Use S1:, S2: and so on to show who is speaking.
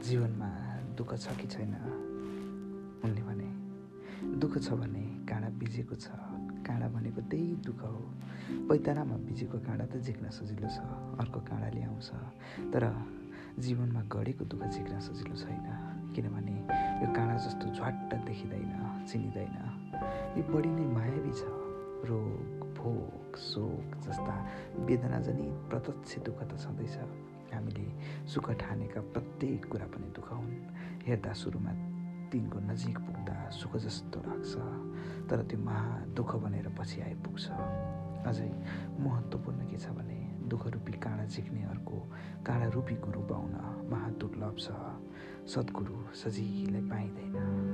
S1: दुःख छ कि छैन? उनले भने दुःख छ भने काँडा बिजेको छ। काँडा भनेको त्यही दुःख हो। पैतारामा बिजेको काँडा त झिक्न सजिलो छ अर्को काँडाले आउँछ तर जीवनमा गढेको दुःख झिक्न सजिलो छैन। किनभने यो काँडा जस्तो झ्वाट्ट देखिँदैन चिनिँदैन। यो बढी नै मायावी छ। रोग भोग शोक जस्ता वेदनाजनित प्रत्यक्ष दुःख त छँदैछ। हामीले सुख ठानेका प्रत्येक कुरा पनि दुःख हुन्। हेर्दा सुरुमा तिनको नजिक पुग्दा सुख जस्तो लाग्छ तर त्यो महा दुःख बनेर पछि आइपुग्छ। अझै महत्त्वपूर्ण के छ भने दुःख रूपी काँडा झिक्ने अर्को काँडा रूपी गुरु पाउन महादुर्लभ छ। सद्गुरु सजिलै पाइँदैन।